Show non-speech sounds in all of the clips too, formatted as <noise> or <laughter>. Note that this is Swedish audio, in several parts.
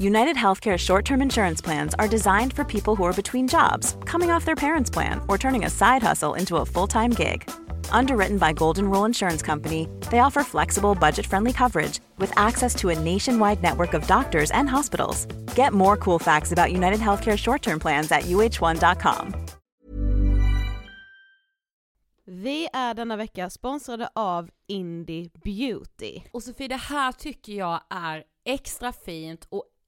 United Healthcare short term insurance plans are designed for people who are between jobs, coming off their parents' plan, or turning a side hustle into a full time gig. Underwritten by Golden Rule Insurance Company, they offer flexible, budget friendly coverage with access to a nationwide network of doctors and hospitals. Get more cool facts about United Healthcare short term plans at uh1.com. Vi är denna vecka sponsrade av Indie Beauty. Och Sofie, det här tycker jag är extra fint och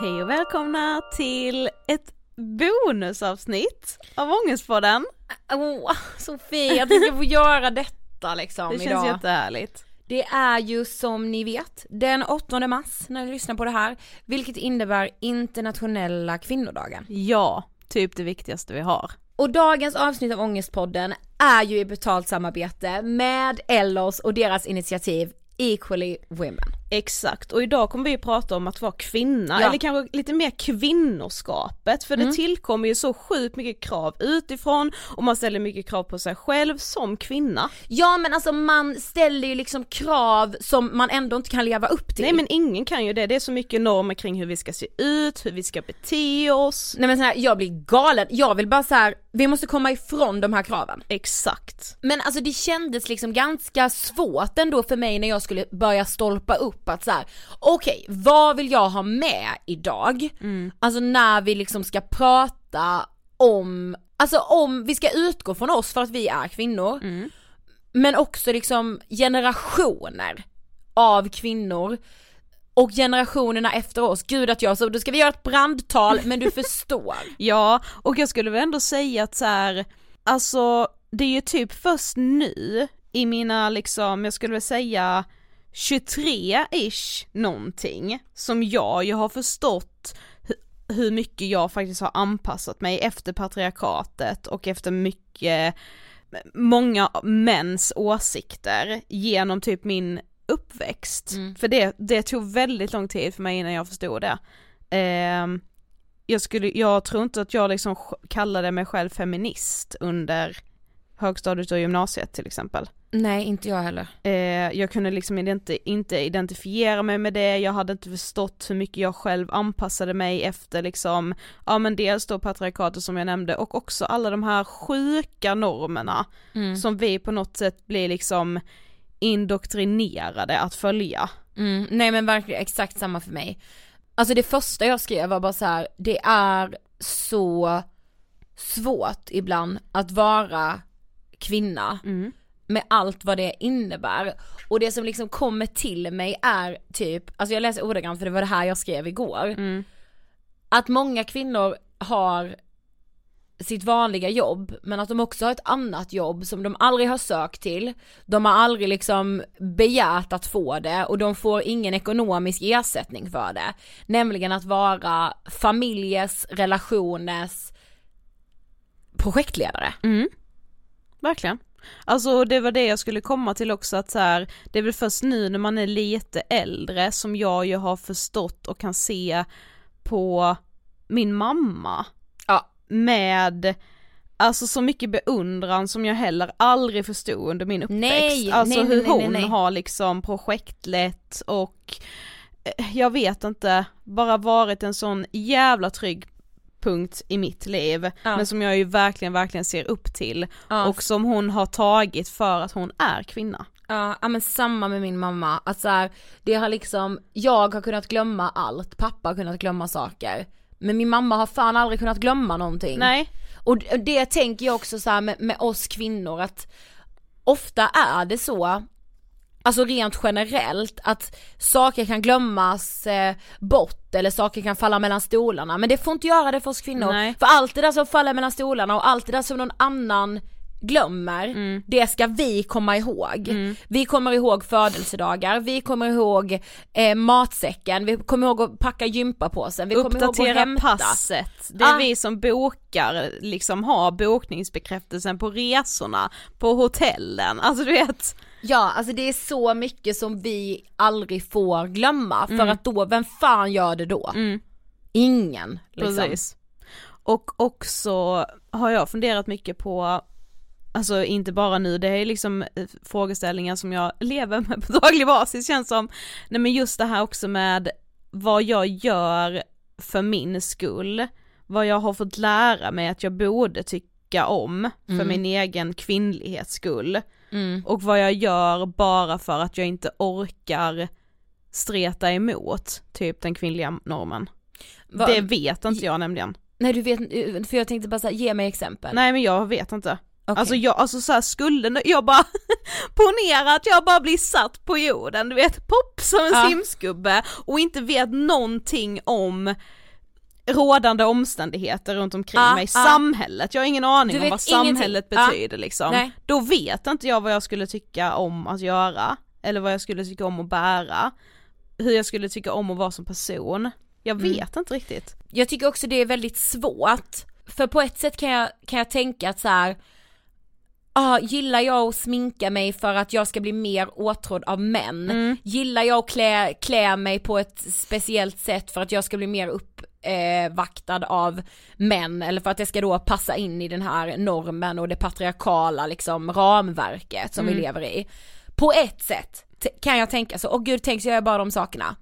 Hej och välkomna till ett bonusavsnitt av Ångestpodden. Åh, Sofie, att vi ska få <laughs> göra detta liksom Det idag. känns jättehärligt. Det är ju som ni vet den 8 mars när ni lyssnar på det här, vilket innebär internationella kvinnodagen. Ja, typ det viktigaste vi har. Och dagens avsnitt av Ångestpodden är ju i betalt samarbete med Ellos och deras initiativ Equally Women. Exakt, och idag kommer vi prata om att vara kvinna, Ja. eller kanske lite mer kvinnoskapet, för det Mm. tillkommer ju så sjukt mycket krav utifrån och man ställer mycket krav på sig själv som kvinna. Ja men alltså man ställer ju liksom krav som man ändå inte kan leva upp till. Nej men ingen kan ju det, det är så mycket normer kring hur vi ska se ut, hur vi ska bete oss. Nej men så här, jag blir galen, jag vill bara så här, vi måste komma ifrån de här kraven. Exakt. Men alltså det kändes liksom ganska svårt ändå för mig när jag skulle börja stolpa upp att så här, okej vad vill jag ha med idag? Alltså när vi liksom ska prata om, alltså om vi ska utgå från oss för att vi är kvinnor. men också liksom generationer av kvinnor och generationerna efter oss, gud att jag så, då ska vi göra ett brandtal men du <laughs> förstår. Ja, och jag skulle väl ändå säga att så här, alltså det är ju typ först nu i mina liksom, jag skulle väl säga 23-ish någonting som jag ju har förstått hu- hur mycket jag faktiskt har anpassat mig efter patriarkatet och efter mycket, många mäns åsikter genom typ min uppväxt. Mm. För det, det tog väldigt lång tid för mig innan jag förstod det. Ehm, jag skulle, jag tror inte att jag liksom kallade mig själv feminist under högstadiet och gymnasiet till exempel. Nej inte jag heller. Eh, jag kunde liksom inte, inte identifiera mig med det, jag hade inte förstått hur mycket jag själv anpassade mig efter liksom, ja men dels då patriarkatet som jag nämnde och också alla de här sjuka normerna Mm. som vi på något sätt blir liksom indoktrinerade att följa. Mm, nej men verkligen exakt samma för mig. Alltså det första jag skrev var bara så här: det är så svårt ibland att vara kvinna med allt vad det innebär. Och det som liksom kommer till mig är typ, alltså jag läser ordagrant för det var det här jag skrev igår. Att många kvinnor har sitt vanliga jobb men att de också har ett annat jobb som de aldrig har sökt till. De har aldrig liksom begärt att få det och de får ingen ekonomisk ersättning för det. Nämligen att vara familjers, relationers projektledare. Mm, Verkligen. Alltså det var det jag skulle komma till också att så här, det är väl först nu när man är lite äldre som jag ju har förstått och kan se på min mamma med Alltså så mycket beundran som jag heller aldrig förstod under min uppväxt. Nej, alltså nej, hur nej, hon nej. har liksom projektlett och eh, jag vet inte, bara varit en sån jävla trygg punkt i mitt liv, Ja. men som jag ju verkligen, verkligen ser upp till Ja. och som hon har tagit för att hon är kvinna. Ja, ja men samma med min mamma, att så här, det har liksom, jag har kunnat glömma allt, pappa har kunnat glömma saker. Men min mamma har fan aldrig kunnat glömma någonting. Nej, Och det tänker jag också så här med, med oss kvinnor att ofta är det så, alltså rent generellt, att saker kan glömmas eh, bort eller saker kan falla mellan stolarna. Men det får inte göra det för oss kvinnor. Nej. För allt det där som faller mellan stolarna och allt det där som någon annan glömmer, Mm. det ska vi komma ihåg. Vi kommer ihåg födelsedagar, vi kommer ihåg eh, matsäcken, vi kommer ihåg att packa gympapåsen, vi kommer ihåg att hämta. passet. Det är Ah. vi som bokar, liksom har bokningsbekräftelsen på resorna, på hotellen, alltså du vet. Ja, alltså det är så mycket som vi aldrig får glömma för Mm. att då, vem fan gör det då? Ingen. Liksom. Precis. Och också har jag funderat mycket på, alltså inte bara nu, det är liksom eh, frågeställningar som jag <laughs> lever med på daglig basis känns som, nej men just det här också med vad jag gör för min skull, vad jag har fått lära mig att jag borde tycka om för min egen kvinnlighets skull. Och vad jag gör bara för att jag inte orkar streta emot typ den kvinnliga normen. Va- Det vet inte jag nämligen. Nej du vet, för jag tänkte bara säga ge mig exempel. Nej men jag vet inte. Okej. Alltså jag, alltså så här, skulle jag bara, <laughs> ponera att jag bara blir satt på jorden, du vet, pop som en Ja. simskubbe och inte vet någonting om rådande omständigheter runt omkring Ja, mig, ja. samhället, jag har ingen aning om vad samhället Ja. betyder liksom. Nej. Då vet inte jag vad jag skulle tycka om att göra, eller vad jag skulle tycka om att bära, hur jag skulle tycka om att vara som person. Jag Mm. vet inte riktigt. Jag tycker också det är väldigt svårt, för på ett sätt kan jag, kan jag tänka att så här. Ah, gillar jag att sminka mig för att jag ska bli mer åtrådd av män? Gillar jag att klä, klä mig på ett speciellt sätt för att jag ska bli mer uppvaktad av män eller för att det ska då passa in i den här normen och det patriarkala liksom ramverket som vi lever i? På ett sätt kan jag tänka så, åh gud tänk så gör jag bara de sakerna.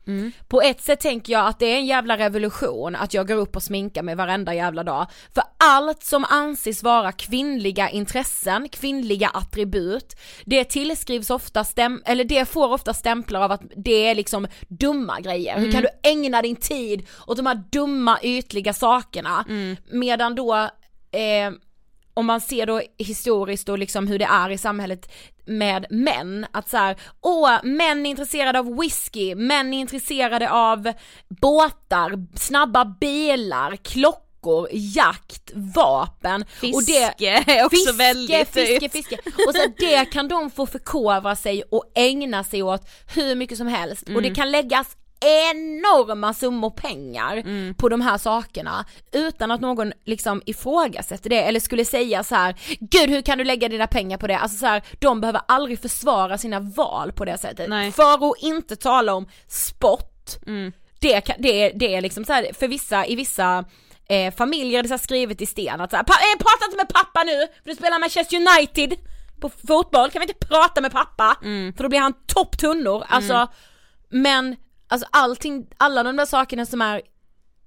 På ett sätt tänker jag att det är en jävla revolution att jag går upp och sminkar mig varenda jävla dag. För allt som anses vara kvinnliga intressen, kvinnliga attribut, det tillskrivs ofta stäm, eller det får ofta stämplar av att det är liksom dumma grejer. Hur kan du ägna din tid åt de här dumma ytliga sakerna? Medan då eh, om man ser då historiskt och liksom hur det är i samhället med män, att så här, åh, män är intresserade av whisky, män är intresserade av båtar, snabba bilar, klockor, jakt, vapen. Fiske och det, är också fiske, väldigt fiske, ut. fiske. Och så det kan de få förkovra sig och ägna sig åt hur mycket som helst och det kan läggas enorma summor pengar på de här sakerna utan att någon liksom ifrågasätter det eller skulle säga så här: gud hur kan du lägga dina pengar på det? Alltså så här, de behöver aldrig försvara sina val på det sättet. Nej. För att inte tala om sport, Mm. det, kan, det, det är liksom så här, för vissa, i vissa eh, familjer är det så skrivet i sten att så här, eh, prata inte med pappa nu, för du spelar Manchester United på fotboll, kan vi inte prata med pappa? För då blir han topptunnor, alltså men alltså allting, alla de där sakerna som är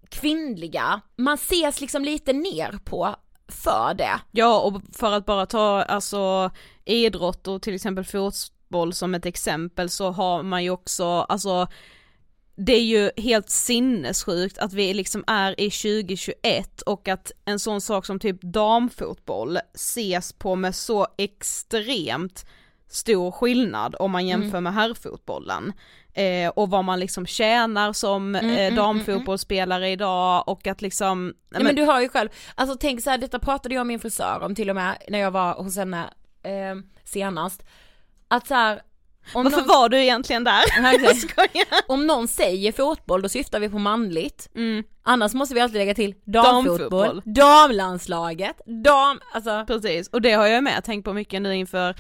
kvinnliga, man ses liksom lite ner på för det. Ja och för att bara ta alltså idrott och till exempel fotboll som ett exempel så har man ju också, alltså det är ju helt sinnessjukt att vi liksom är i 2021 och att en sån sak som typ damfotboll ses på med så extremt stor skillnad om man jämför med herrfotbollen. Eh, och vad man liksom tjänar som eh, damfotbollsspelare idag och att liksom Nej men du hör ju själv, alltså tänk så här, detta pratade jag med min frisör om till och med när jag var hos henne eh, senast. Att så här, om varför någon, var du egentligen där? <laughs> Om någon säger fotboll då syftar vi på manligt. Mm. Annars måste vi alltid lägga till damfotboll, Damfotboll. damlandslaget, dam, alltså Precis, och det har jag med tänkt på mycket nu inför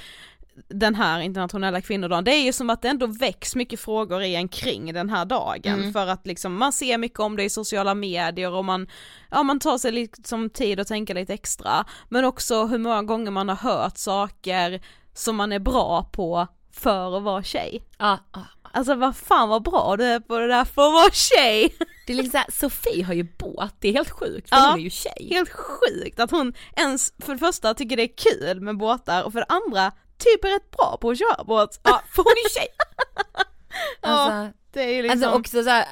den här internationella kvinnodagen. Det är ju som att det ändå väcks mycket frågor igen kring den här dagen Mm. för att liksom man ser mycket om det i sociala medier och man, ja man tar sig liksom tid att tänka lite extra. Men också hur många gånger man har hört saker som man är bra på för att vara tjej. ja, ja. Alltså vad fan vad bra du är på det där för att vara tjej! Det är liksom så här, Sofie har ju båt, det är helt sjukt för Ja. hon är ju tjej. Helt sjukt att hon ens för det första tycker det är kul med båtar och för det andra typ är rätt bra på att köra båt. Ja, för hon är tjej! <laughs> Ja, Alltså, det är liksom, Alltså också så här,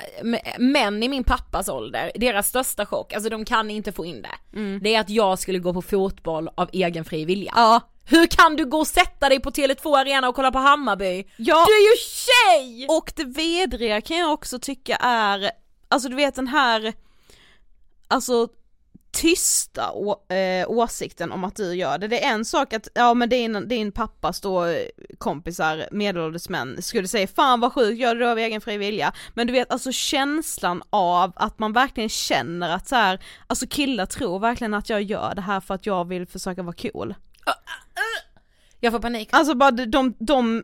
män i min pappas ålder, deras största chock, alltså de kan inte få in det. Det är att jag skulle gå på fotboll av egen fri vilja. ja, Hur kan du gå och sätta dig på Tele2 Arena och kolla på Hammarby? ja, Du är ju tjej! och det vedriga kan jag också tycka är, alltså du vet den här, alltså tysta å, eh, åsikten om att du gör det. Det är en sak att, ja men din, din pappas då eh, kompisar, medelålders män, skulle säga fan vad sjukt, gör det av egen fri vilja? Men du vet alltså känslan av att man verkligen känner att så här, alltså killar tror verkligen att jag gör det här för att jag vill försöka vara cool. Jag får panik. Alltså bara de, de, de,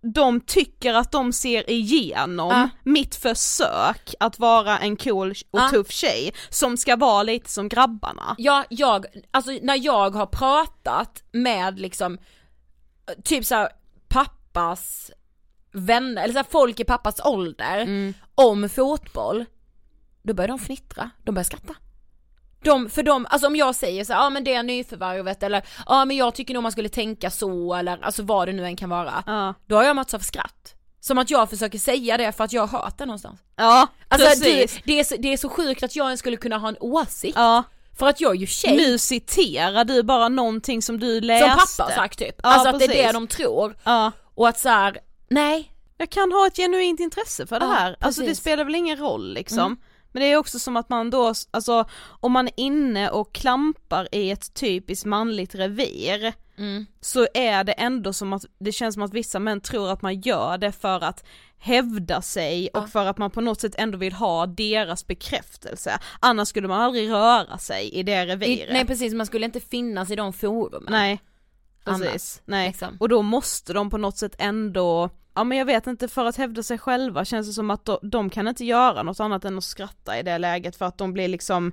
de tycker att de ser igenom Ja. mitt försök att vara en cool och Ja. tuff tjej som ska vara lite som grabbarna. Ja, jag, alltså när jag har pratat med liksom, typ såhär pappas vänner, eller så här, folk i pappas ålder Mm. om fotboll, då börjar de fnittra, de börjar skratta. De, för de, alltså om jag säger så ja ah, men det är nyförvärvet eller ja ah, men jag tycker nog man skulle tänka så eller alltså vad det nu än kan vara. Ja, Då har jag mötts av skratt. Som att jag försöker säga det för att jag har hört det någonstans. ja Alltså det, precis. det, är så, det är så sjukt att jag ens skulle kunna ha en åsikt. Ja, För att jag är ju tjej. nu citerar du bara någonting som du läste. Som pappa har sagt typ. Ja, alltså att det är precis. det de tror. Ja. Och att så här, nej. Jag kan ha ett genuint intresse för det Ja, här, alltså det precis. spelar väl ingen roll liksom. Mm. Men det är också som att man då, alltså om man är inne och klampar i ett typiskt manligt revir Mm. så är det ändå som att, det känns som att vissa män tror att man gör det för att hävda sig och Ja. för att man på något sätt ändå vill ha deras bekräftelse. Annars skulle man aldrig röra sig i det I, reviret. nej precis, man skulle inte finnas i de forumen. Nej, Annars, precis. Nej. liksom. Och då måste de på något sätt ändå, ja men jag vet inte, för att hävda sig själva känns det som att de, de kan inte göra något annat än att skratta i det läget för att de blir liksom,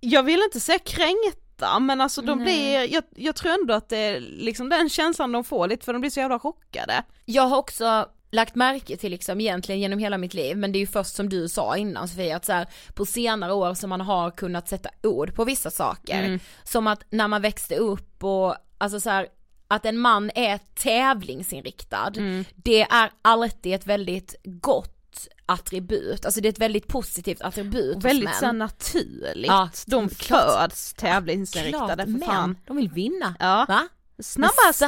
jag vill inte säga kränkta men alltså de Nej. blir, jag, jag tror ändå att det är liksom den känslan de får lite för de blir så jävla chockade. Jag har också lagt märke till liksom egentligen genom hela mitt liv, men det är ju först som du sa innan Sofia, att så här, på senare år som man har kunnat sätta ord på vissa saker. Mm. Som att när man växte upp och alltså så här, att en man är tävlingsinriktad, Mm. det är alltid ett väldigt gott attribut, alltså det är ett väldigt positivt attribut Och väldigt hos så män. naturligt, Ja, de klart. föds tävlingsinriktade för fan. de vill vinna. Ja. Va? Snabbast!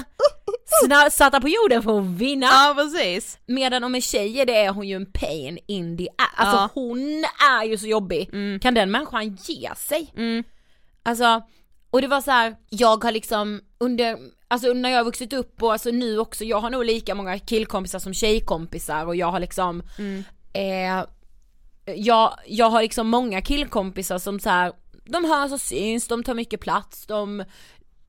Sna- satta på jorden för att vinna. Ja precis. Medan om en tjej är det är hon ju en pain in the ass. Alltså Ja. hon är ju så jobbig. Kan den människan ge sig? Mm. Alltså, och det var så här, jag har liksom under, alltså när jag har vuxit upp och alltså nu också, jag har nog lika många killkompisar som tjejkompisar och jag har liksom, eh, jag, jag har liksom många killkompisar som så här, de hörs och syns, de tar mycket plats, de,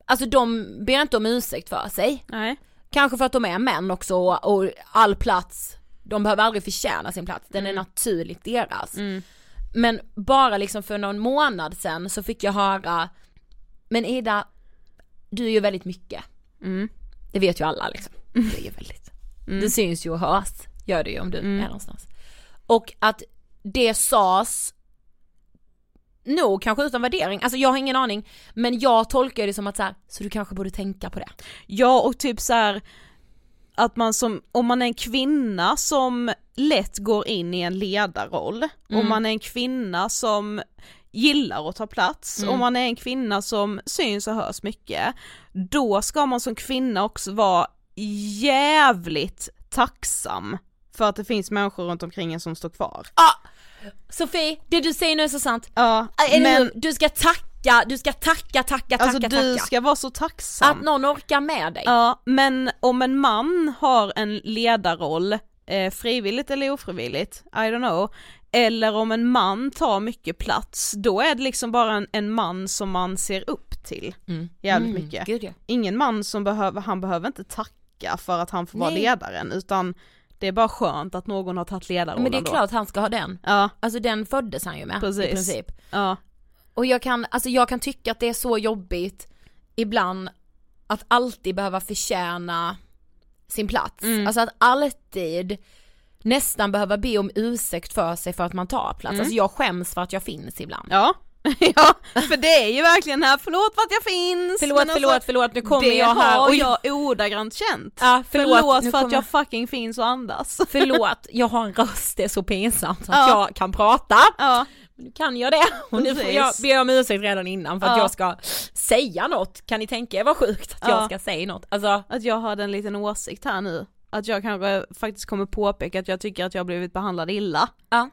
alltså de ber inte om ursäkt för sig. Nej. Kanske för att de är män också och, och all plats, de behöver aldrig förtjäna sin plats, den är naturligt deras. Men bara liksom för någon månad sedan så fick jag höra, men Ida, du är ju väldigt mycket. Mm. Det vet ju alla liksom. Du är ju väldigt, det syns ju och hörs, gör det ju om du är någonstans. Och att det sades nog kanske utan värdering, alltså jag har ingen aning, men jag tolkar det som att så här, så du kanske borde tänka på det. Ja och typ så här att man som, om man är en kvinna som lätt går in i en ledarroll, om man är en kvinna som gillar att ta plats, om man är en kvinna som syns och hörs mycket, då ska man som kvinna också vara jävligt tacksam för att det finns människor runt omkring en som står kvar. Ah, Sofie, det du säger nu är så sant. Ja, Eller men? Du ska tacka, du ska tacka, tacka, alltså tacka, du tacka. ska vara så tacksam. Att någon orkar med dig. Ja, men om en man har en ledarroll, eh, frivilligt eller ofrivilligt, I don't know, eller om en man tar mycket plats, då är det liksom bara en, en man som man ser upp till Mm. jävligt Mm, mycket. Gud ja. Ingen man som behöver, han behöver inte tacka för att han får vara Nej. ledaren, utan det är bara skönt att någon har tagit ledarrollen Men det är då. klart han ska ha den. Ja, Alltså den föddes han ju med Precis. i princip. ja, Och jag kan, alltså jag kan tycka att det är så jobbigt ibland att alltid behöva förtjäna sin plats. Mm. Alltså att alltid nästan behöva be om ursäkt för sig för att man tar plats. Alltså jag skäms för att jag finns ibland. Mm. ja. <laughs> ja, för det är ju verkligen här, förlåt för att jag finns! Förlåt, men alltså, förlåt, förlåt, nu kommer jag här och jag ordagrant känt. Ja, förlåt, förlåt för att jag fucking finns och andas. <laughs> Förlåt, jag har en röst, det är så pinsamt så att Ja. jag kan prata. Ja, Nu kan jag det och nu får jag be om ursäkt redan innan för att Ja. jag ska säga något. Kan ni tänka er vad sjukt att Ja. jag ska säga något? Alltså, att jag hade en liten åsikt här nu. Att jag kanske faktiskt kommer påpeka att jag tycker att jag har blivit behandlad illa. ja.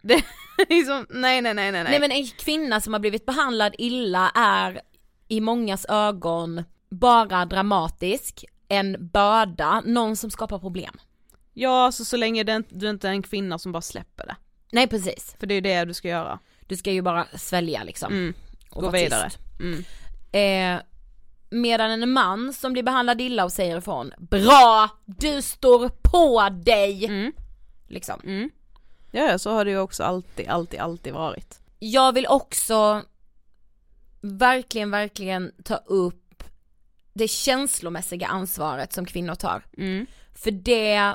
Det liksom, nej nej nej nej Nej men en kvinna som har blivit behandlad illa är i mångas ögon bara dramatisk, en börda, någon som skapar problem. Ja, så, så länge det, du inte är en kvinna som bara släpper det. Nej precis, För det är det du ska göra. du ska ju bara svälja liksom. Mm. Gå vidare. Mm. Eh, medan en man som blir behandlad illa och säger ifrån, bra, du står på dig! Mm. Liksom. Mm. Ja, så har det ju också alltid, alltid, alltid varit. Jag vill också verkligen, verkligen ta upp det känslomässiga ansvaret som kvinnor tar. Mm. För det,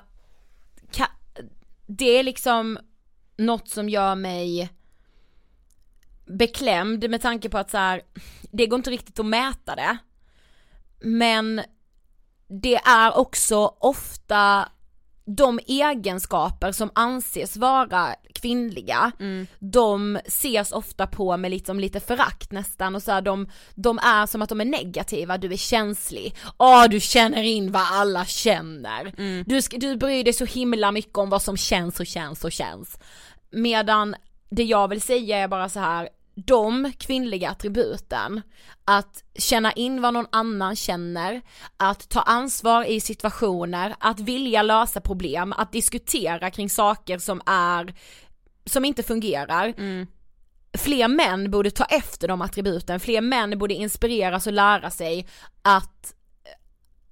det är liksom något som gör mig beklämd med tanke på att så här, det går inte riktigt att mäta det. Men det är också ofta de egenskaper som anses vara kvinnliga, de ses ofta på med liksom lite förakt nästan och så här, de, de är som att de är negativa, du är känslig, åh du känner in vad alla känner, du, ska, du bryr dig så himla mycket om vad som känns och känns och känns. Medan det jag vill säga är bara så här de kvinnliga attributen, att känna in vad någon annan känner, att ta ansvar i situationer, att vilja lösa problem, att diskutera kring saker som är, som inte fungerar. Fler män borde ta efter de attributen, fler män borde inspireras och lära sig att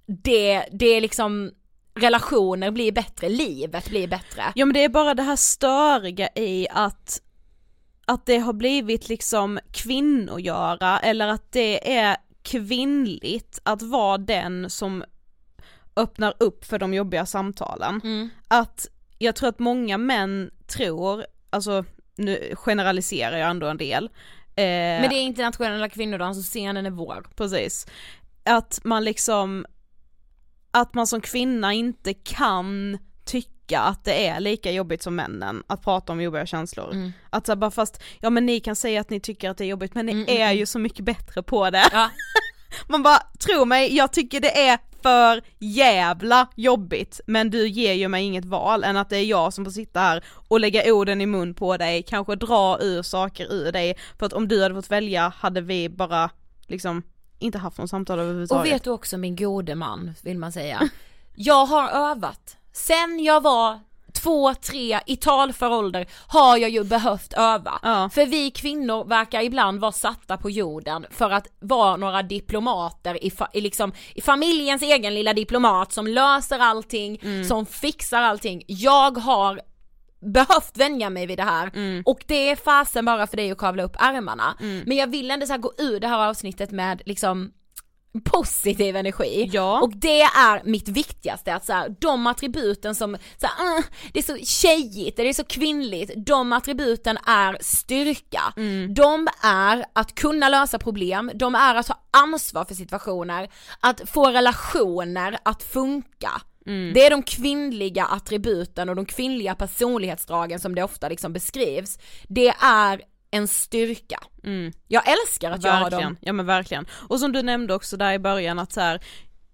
det, det är liksom relationer blir bättre, livet blir bättre. Ja men det är bara det här störiga i att att det har blivit liksom kvinnogöra eller att det är kvinnligt att vara den som öppnar upp för de jobbiga samtalen. Mm. Att jag tror att många män tror, alltså nu generaliserar jag ändå en del. Eh, Men det är internationella kvinnodagen så scenen är vår. Precis. Att man liksom, att man som kvinna inte kan tycka tycka att det är lika jobbigt som männen att prata om jobbiga känslor. Mm. Att så här, bara fast, ja men ni kan säga att ni tycker att det är jobbigt men ni Mm, mm, är mm. ju så mycket bättre på det. Ja. <laughs> Man bara, tro mig, jag tycker det är för jävla jobbigt men du ger ju mig inget val än att det är jag som får sitta här och lägga orden i mun på dig, kanske dra ur saker ur dig för att om du hade fått välja hade vi bara liksom inte haft någon samtal Och överhuvudtaget. vet du också min gode man, vill man säga. Jag har övat. Sen jag var två, tre i talför ålder har jag ju behövt öva. Ja. För vi kvinnor verkar ibland vara satta på jorden för att vara några diplomater i, fa- i, liksom, i familjens egen lilla diplomat som löser allting, Mm. som fixar allting. Jag har behövt vänja mig vid det här Mm. och det är fasen bara för dig att kavla upp ärmarna. Men jag vill ändå så gå ur det här avsnittet med liksom positiv energi. Ja. Och det är mitt viktigaste, att så här, de attributen som, så här, "Ah, det är så tjejigt, det är så kvinnligt, de attributen är styrka. De är att kunna lösa problem, de är att ta ansvar för situationer, att få relationer att funka. Det är de kvinnliga attributen och de kvinnliga personlighetsdragen som det ofta liksom beskrivs. Det är en styrka. Jag älskar att jag har Verkligen, dem. ja men verkligen. Och som du nämnde också där i början att så här,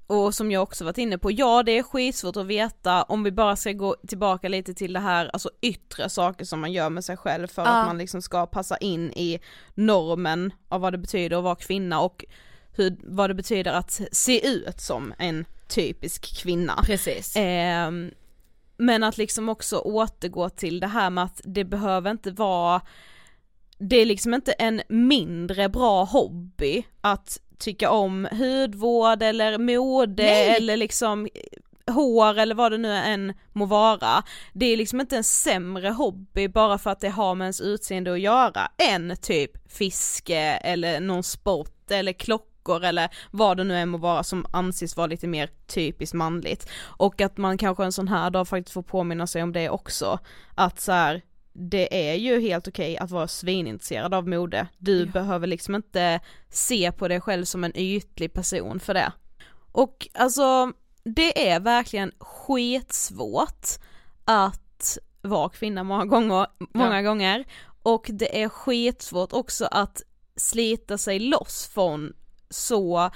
och som jag också varit inne på, ja det är skitsvårt att veta om vi bara ska gå tillbaka lite till det här, alltså yttre saker som man gör med sig själv för Ja. att man liksom ska passa in i normen av vad det betyder att vara kvinna och hur, vad det betyder att se ut som en typisk kvinna. Precis. Ehm, men att liksom också återgå till det här med att det behöver inte vara, det är liksom inte en mindre bra hobby att tycka om hudvård eller mode Nej. eller liksom hår eller vad det nu än må vara. Det är liksom inte en sämre hobby bara för att det har med ens utseende att göra än typ fiske eller någon sport eller klockor eller vad det nu än må vara som anses vara lite mer typiskt manligt. Och att man kanske en sån här dag faktiskt får påminna sig om det också. Att så här, det är ju helt okej att vara svinintresserad av mode. Du Ja. behöver liksom inte se på dig själv som en ytlig person för det. Och alltså, det är verkligen skitsvårt att vara kvinna många gånger, många gånger. Och det är skitsvårt också att slita sig loss från så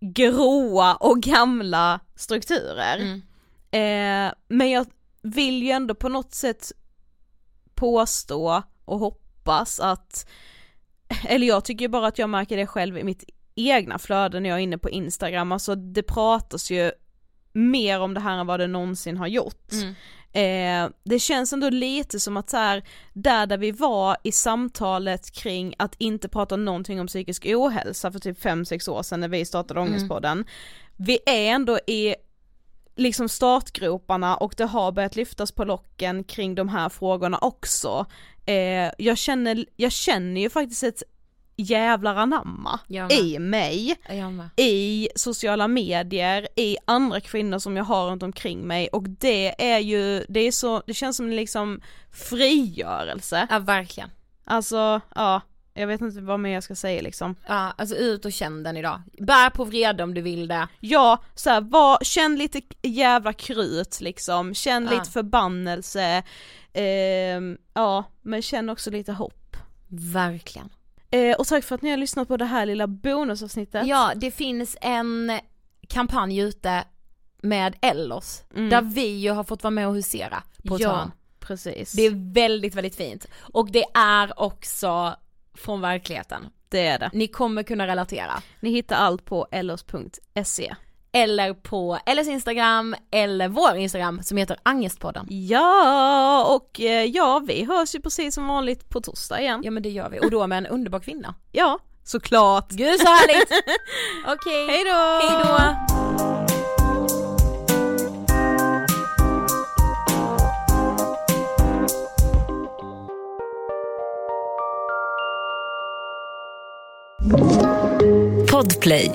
gråa och gamla strukturer. Mm. Eh, men jag vill ju ändå på något sätt påstå och hoppas att, eller jag tycker bara att jag märker det själv i mitt egna flöde när jag är inne på Instagram, alltså det pratas ju mer om det här än vad det någonsin har gjort. Mm. Eh, det känns ändå lite som att så här, där där vi var i samtalet kring att inte prata någonting om psykisk ohälsa för typ 5-6 år sedan när vi startade Ångestpodden, vi är ändå i liksom startgroparna och det har börjat lyftas på locken kring de här frågorna också. Eh, jag, känner, jag känner ju faktiskt ett jävlar anamma i mig i sociala medier, i andra kvinnor som jag har runt omkring mig och det är ju, det är så, det känns som en liksom frigörelse. Ja verkligen. Alltså, ja, jag vet inte vad mer jag ska säga liksom. Ja, alltså ut och känn den idag. Bär på vrede om du vill det. Ja, så här, var, känn lite jävla krut liksom, känn Ja. lite förbannelse, ehm, ja, men känn också lite hopp. Verkligen. Eh, och tack för att ni har lyssnat på det här lilla bonusavsnittet. Ja, det finns en kampanj ute med Ellos, Mm. där vi ju har fått vara med och husera på ett ja hörn. precis. Det är väldigt, väldigt fint. Och det är också från verkligheten. det är det. Ni kommer kunna relatera. Ni hittar allt på ellos.se. Eller på Ellis Instagram, eller vår Instagram som heter Angestpodden. Ja, och eh, ja, vi hörs ju precis som vanligt på torsdag igen. Ja men det gör vi, och då med en underbar kvinna. Ja, såklart. Gud så härligt! <laughs> Okej, Hej då! hej Podplay.